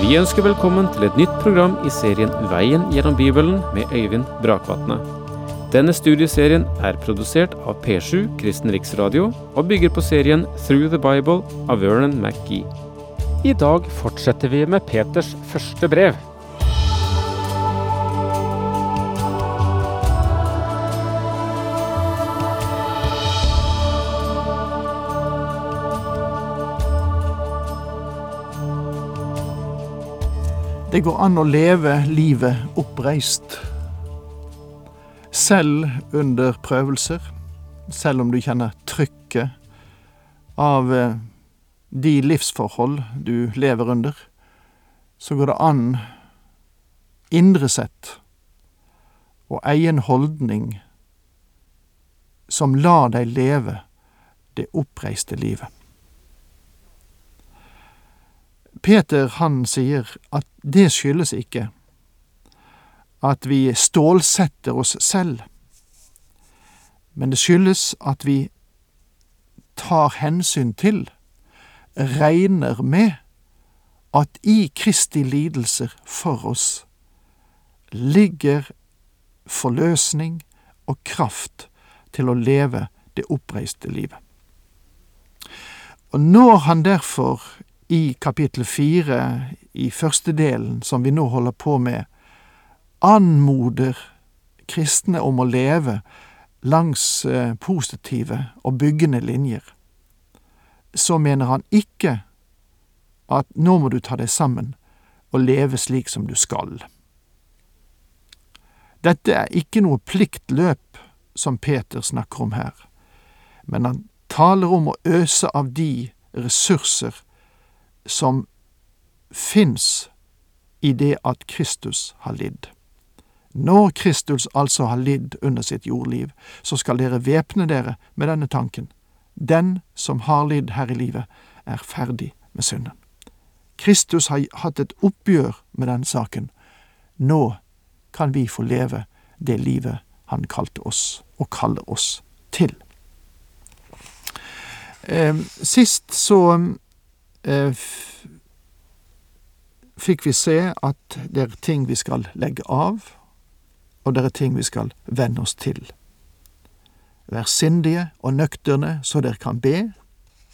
Vi ønsker velkommen til et nytt program i serien Veien gjennom Bibelen med Øyvind Brakvatne. Denne studieserien er produsert av P7 Kristen Riksradio og bygger på serien Through the Bible av Vernon McGee. I dag fortsetter vi med Peters første brev. Det går an å leve livet oppreist. Selv under prøvelser, selv om du kjenner trykket av eh, de livsforhold du lever under, så går det an, indre sett, å eie en holdning som lar deg leve det oppreiste livet. Peter han sier at det skyldes ikke at vi stålsetter oss selv, men det skyldes at vi tar hensyn til, regner med, at i Kristi lidelser for oss ligger forløsning og kraft til å leve det oppreiste livet. Og når han derfor i kapittel fire, i første delen, som vi nå holder på med, anmoder kristne om å leve langs eh, positive og byggende linjer, så mener han ikke at nå må du ta deg sammen og leve slik som du skal. Dette er ikke noe pliktløp som Peter snakker om her, men han taler om å øse av de ressurser som fins i det at Kristus har lidd. Når Kristus altså har lidd under sitt jordliv, så skal dere væpne dere med denne tanken. Den som har lidd her i livet, er ferdig med synden. Kristus har hatt et oppgjør med den saken. Nå kan vi få leve det livet han kalte oss, og kaller oss til. Eh, sist så fikk vi se at det er ting vi skal legge av, og det er ting vi skal venne oss til. Vær sindige og nøkterne så dere kan be.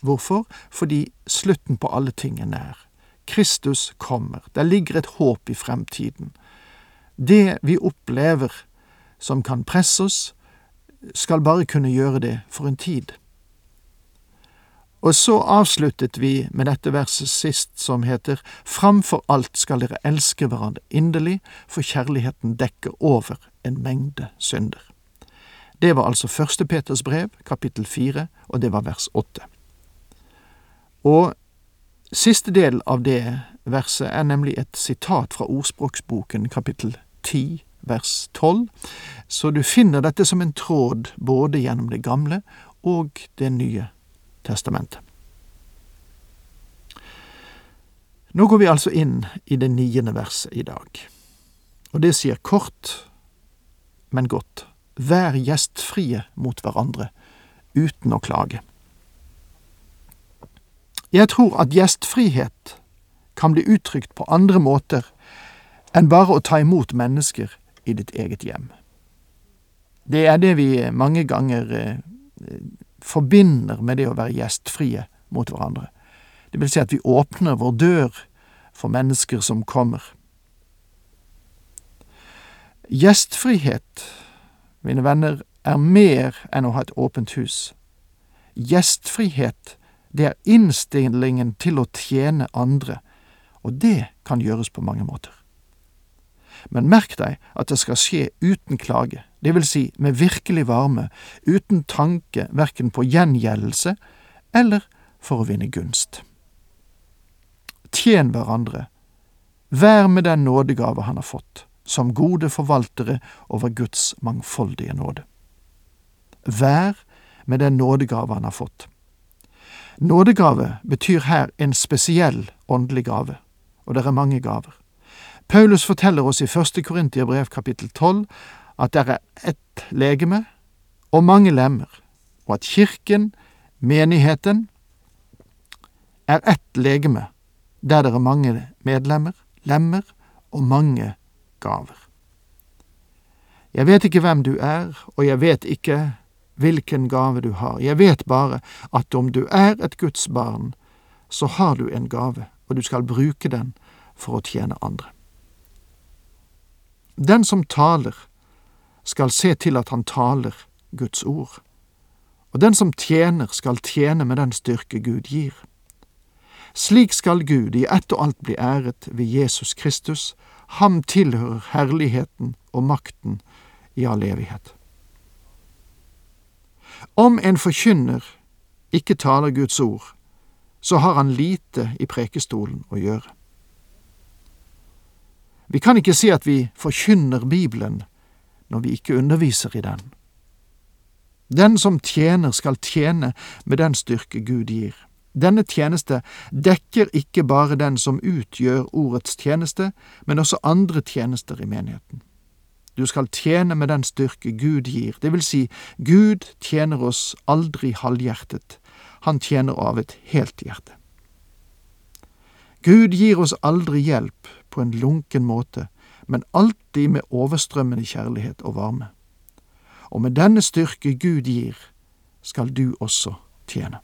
Hvorfor? Fordi slutten på alle ting er nær. Kristus kommer. Der ligger et håp i fremtiden. Det vi opplever som kan presse oss, skal bare kunne gjøre det for en tid. Og så avsluttet vi med dette verset sist som heter Framfor alt skal dere elske hverandre inderlig, for kjærligheten dekker over en mengde synder. Det var altså første Peters brev, kapittel fire, og det var vers åtte. Og siste del av det verset er nemlig et sitat fra Ordspråksboken, kapittel ti, vers tolv, så du finner dette som en tråd både gjennom det gamle og det nye testamentet. Nå går vi altså inn i det niende verset i dag, og det sier kort, men godt, vær gjestfrie mot hverandre, uten å klage. Jeg tror at gjestfrihet kan bli uttrykt på andre måter enn bare å ta imot mennesker i ditt eget hjem. Det er det vi mange ganger eh, forbinder med det å være gjestfrie mot hverandre. Det vil si at vi åpner vår dør for mennesker som kommer. Gjestfrihet, mine venner, er mer enn å ha et åpent hus. Gjestfrihet, det er innstillingen til å tjene andre, og det kan gjøres på mange måter. Men merk deg at det skal skje uten klage, det vil si med virkelig varme, uten tanke verken på gjengjeldelse eller for å vinne gunst. Tjen hverandre, vær med den nådegave han har fått, som gode forvaltere over Guds mangfoldige nåde. Vær med den nådegave han har fått. Nådegave betyr her en spesiell åndelig gave, og det er mange gaver. Paulus forteller oss i første Korintiabrev kapittel tolv at det er ett legeme og mange lemmer, og at kirken, menigheten, er ett legeme, der det er mange medlemmer, lemmer og mange gaver. Jeg vet ikke hvem du er, og jeg vet ikke hvilken gave du har. Jeg vet bare at om du er et Guds barn, så har du en gave, og du skal bruke den for å tjene andre. Den som taler, skal se til at han taler Guds ord, og den som tjener, skal tjene med den styrke Gud gir. Slik skal Gud i ett og alt bli æret ved Jesus Kristus, ham tilhører herligheten og makten i all evighet. Om en forkynner ikke taler Guds ord, så har han lite i prekestolen å gjøre. Vi kan ikke si at vi forkynner Bibelen når vi ikke underviser i den. Den som tjener, skal tjene med den styrke Gud gir. Denne tjeneste dekker ikke bare den som utgjør ordets tjeneste, men også andre tjenester i menigheten. Du skal tjene med den styrke Gud gir, det vil si, Gud tjener oss aldri halvhjertet, han tjener av et helt hjerte. Gud gir oss aldri hjelp på en lunken måte, men alltid med overstrømmende kjærlighet og varme. Og med denne styrke Gud gir, skal du også tjene.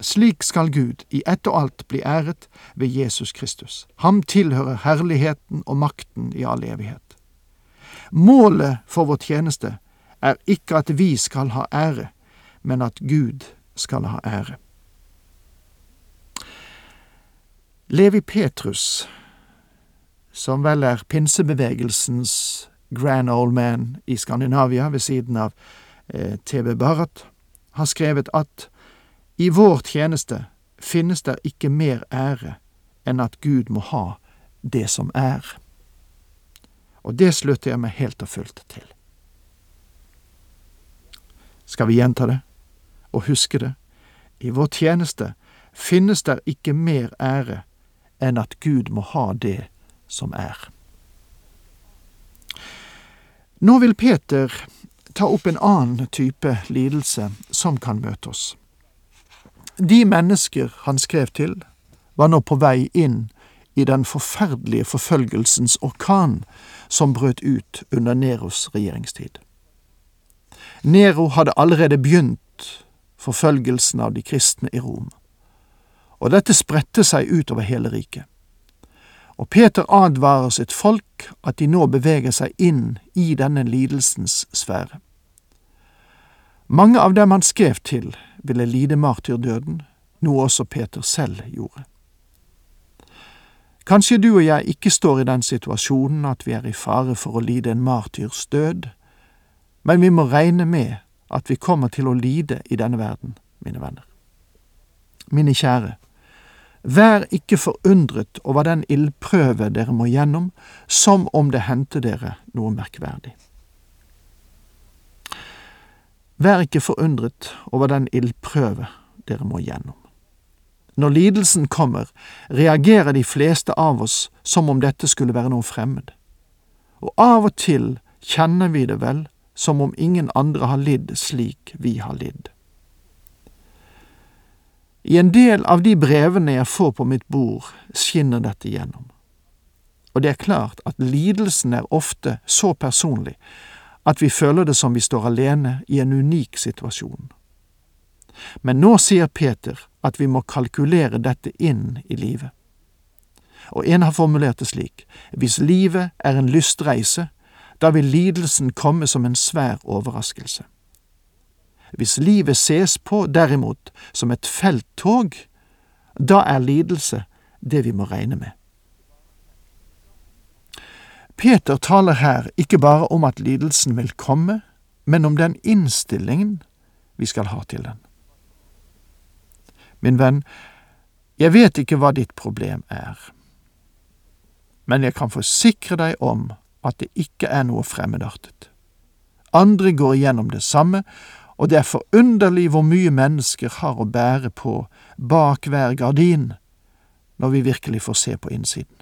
Slik skal Gud i ett og alt bli æret ved Jesus Kristus. Ham tilhører herligheten og makten i all evighet. Målet for vår tjeneste er ikke at vi skal ha ære, men at Gud skal ha ære. Levi Petrus, som vel er pinsebevegelsens grand old man i Skandinavia ved siden av eh, TV Barrat, har skrevet at i vår tjeneste finnes der ikke mer ære enn at Gud må ha det som er. Og det slutter jeg meg helt og fullt til. Skal vi gjenta det, og huske det? I vår tjeneste finnes der ikke mer ære enn at Gud må ha det som er. Nå vil Peter ta opp en annen type lidelse som kan møte oss. De mennesker han skrev til, var nå på vei inn i den forferdelige forfølgelsens orkan som brøt ut under Neros regjeringstid. Nero hadde allerede begynt forfølgelsen av de kristne i Rom, og dette spredte seg utover hele riket. Og Peter advarer sitt folk at de nå beveger seg inn i denne lidelsens sfære. Mange av dem han skrev til, ville lide martyrdøden, noe også Peter selv gjorde. Kanskje du og jeg ikke står i den situasjonen at vi er i fare for å lide en martyrs død, men vi må regne med at vi kommer til å lide i denne verden, mine venner. Mine kjære, vær ikke forundret over den ildprøve dere må gjennom, som om det hendte dere noe merkverdig. Vær ikke forundret over den ildprøve dere må gjennom. Når lidelsen kommer, reagerer de fleste av oss som om dette skulle være noe fremmed. Og av og til kjenner vi det vel som om ingen andre har lidd slik vi har lidd. I en del av de brevene jeg får på mitt bord, skinner dette gjennom. Og det er klart at lidelsen er ofte så personlig at vi føler det som vi står alene i en unik situasjon. Men nå sier Peter at vi må kalkulere dette inn i livet. Og en har formulert det slik, hvis livet er en lystreise, da vil lidelsen komme som en svær overraskelse. Hvis livet ses på, derimot, som et felttog, da er lidelse det vi må regne med. Peter taler her ikke bare om at lidelsen vil komme, men om den innstillingen vi skal ha til den. Min venn, jeg vet ikke hva ditt problem er, men jeg kan forsikre deg om at det ikke er noe fremmedartet. Andre går igjennom det samme, og det er forunderlig hvor mye mennesker har å bære på bak hver gardin når vi virkelig får se på innsiden.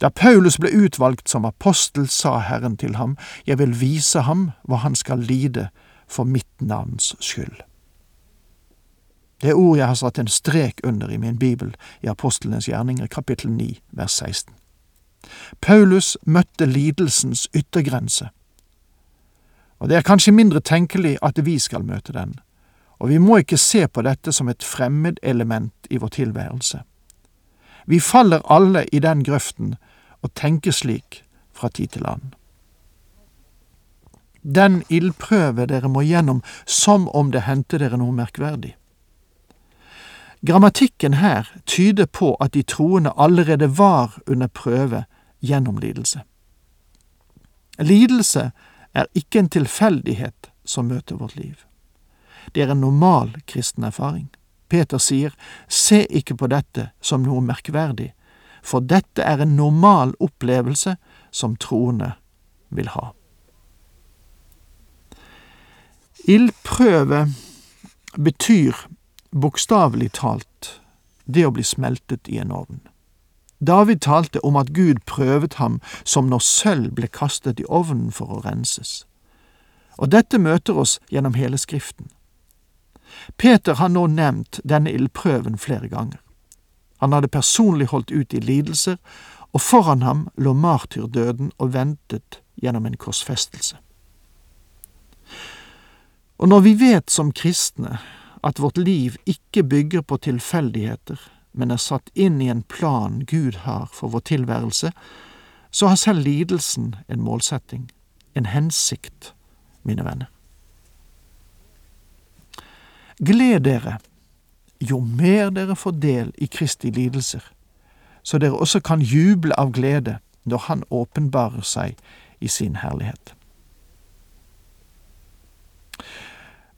Da Paulus ble utvalgt som apostel, sa Herren til ham, Jeg vil vise ham hva han skal lide for mitt navns skyld. Det er ord jeg har satt en strek under i min bibel i Apostlenes gjerninger kapittel 9 vers 16. Paulus møtte lidelsens yttergrense. Og det er kanskje mindre tenkelig at vi skal møte den, og vi må ikke se på dette som et fremmedelement i vår tilværelse. Vi faller alle i den grøften og tenker slik fra tid til annen. Den ildprøve dere må gjennom som om det hendte dere noe merkverdig. Grammatikken her tyder på at de troende allerede var under prøve gjennom lidelse. Lidelse er ikke en tilfeldighet som møter vårt liv. Det er en normal kristen erfaring. Peter sier, se ikke på dette som noe merkverdig, for dette er en normal opplevelse som troende vil ha. Ildprøve betyr bokstavelig talt det å bli smeltet i en ovn. David talte om at Gud prøvet ham som når sølv ble kastet i ovnen for å renses. Og dette møter oss gjennom hele Skriften. Peter har nå nevnt denne ildprøven flere ganger. Han hadde personlig holdt ut i lidelser, og foran ham lå martyrdøden og ventet gjennom en korsfestelse. Og når vi vet som kristne at vårt liv ikke bygger på tilfeldigheter, men er satt inn i en plan Gud har for vår tilværelse, så har selv lidelsen en målsetting, en hensikt, mine venner. Gled dere jo mer dere får del i Kristi lidelser, så dere også kan juble av glede når Han åpenbarer seg i sin herlighet.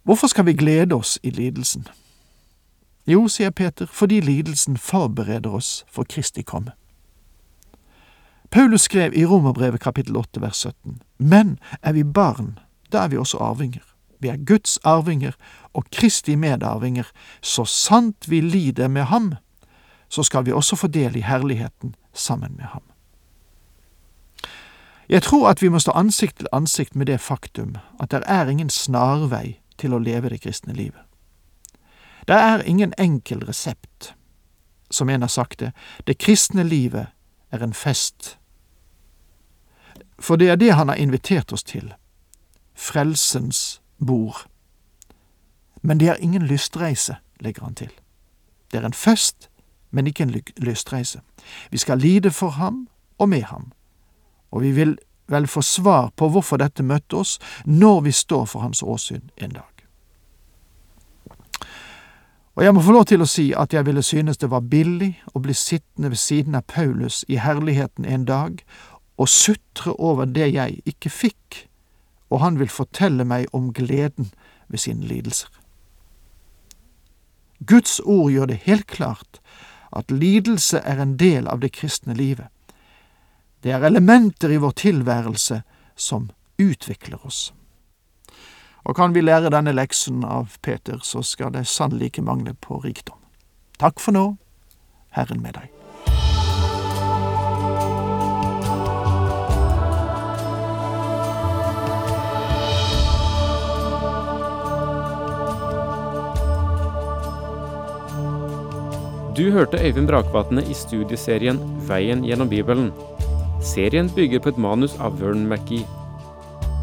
Hvorfor skal vi glede oss i lidelsen? Jo, sier Peter, fordi lidelsen forbereder oss for Kristi komme. Paulus skrev i Romerbrevet kapittel 8 vers 17, Men er vi barn, da er vi også arvinger. Vi er Guds arvinger og Kristi medarvinger, så sant vi lider med ham, så skal vi også få del i herligheten sammen med ham. Jeg tror at vi må stå ansikt til ansikt med det faktum at det er ingen snarvei til å leve det kristne livet. Det er ingen enkel resept. Som en har sagt det, det kristne livet er en fest. For det er det han har invitert oss til. Frelsens bord. Men det er ingen lystreise, legger han til. Det er en fest, men ikke en lystreise. Vi skal lide for ham og med ham, og vi vil vel få svar på hvorfor dette møtte oss når vi står for hans åsyn en dag. Og jeg må få lov til å si at jeg ville synes det var billig å bli sittende ved siden av Paulus i herligheten en dag og sutre over det jeg ikke fikk, og han vil fortelle meg om gleden ved sine lidelser. Guds ord gjør det helt klart at lidelse er en del av det kristne livet. Det er elementer i vår tilværelse som utvikler oss. Og kan vi lære denne leksen av Peter, så skal det sannelig ikke mangle på rikdom. Takk for nå, Herren med deg. Du hørte Øyvind Brakvatne i studieserien Veien gjennom Bibelen. Serien bygger på et manus av Vern McGee.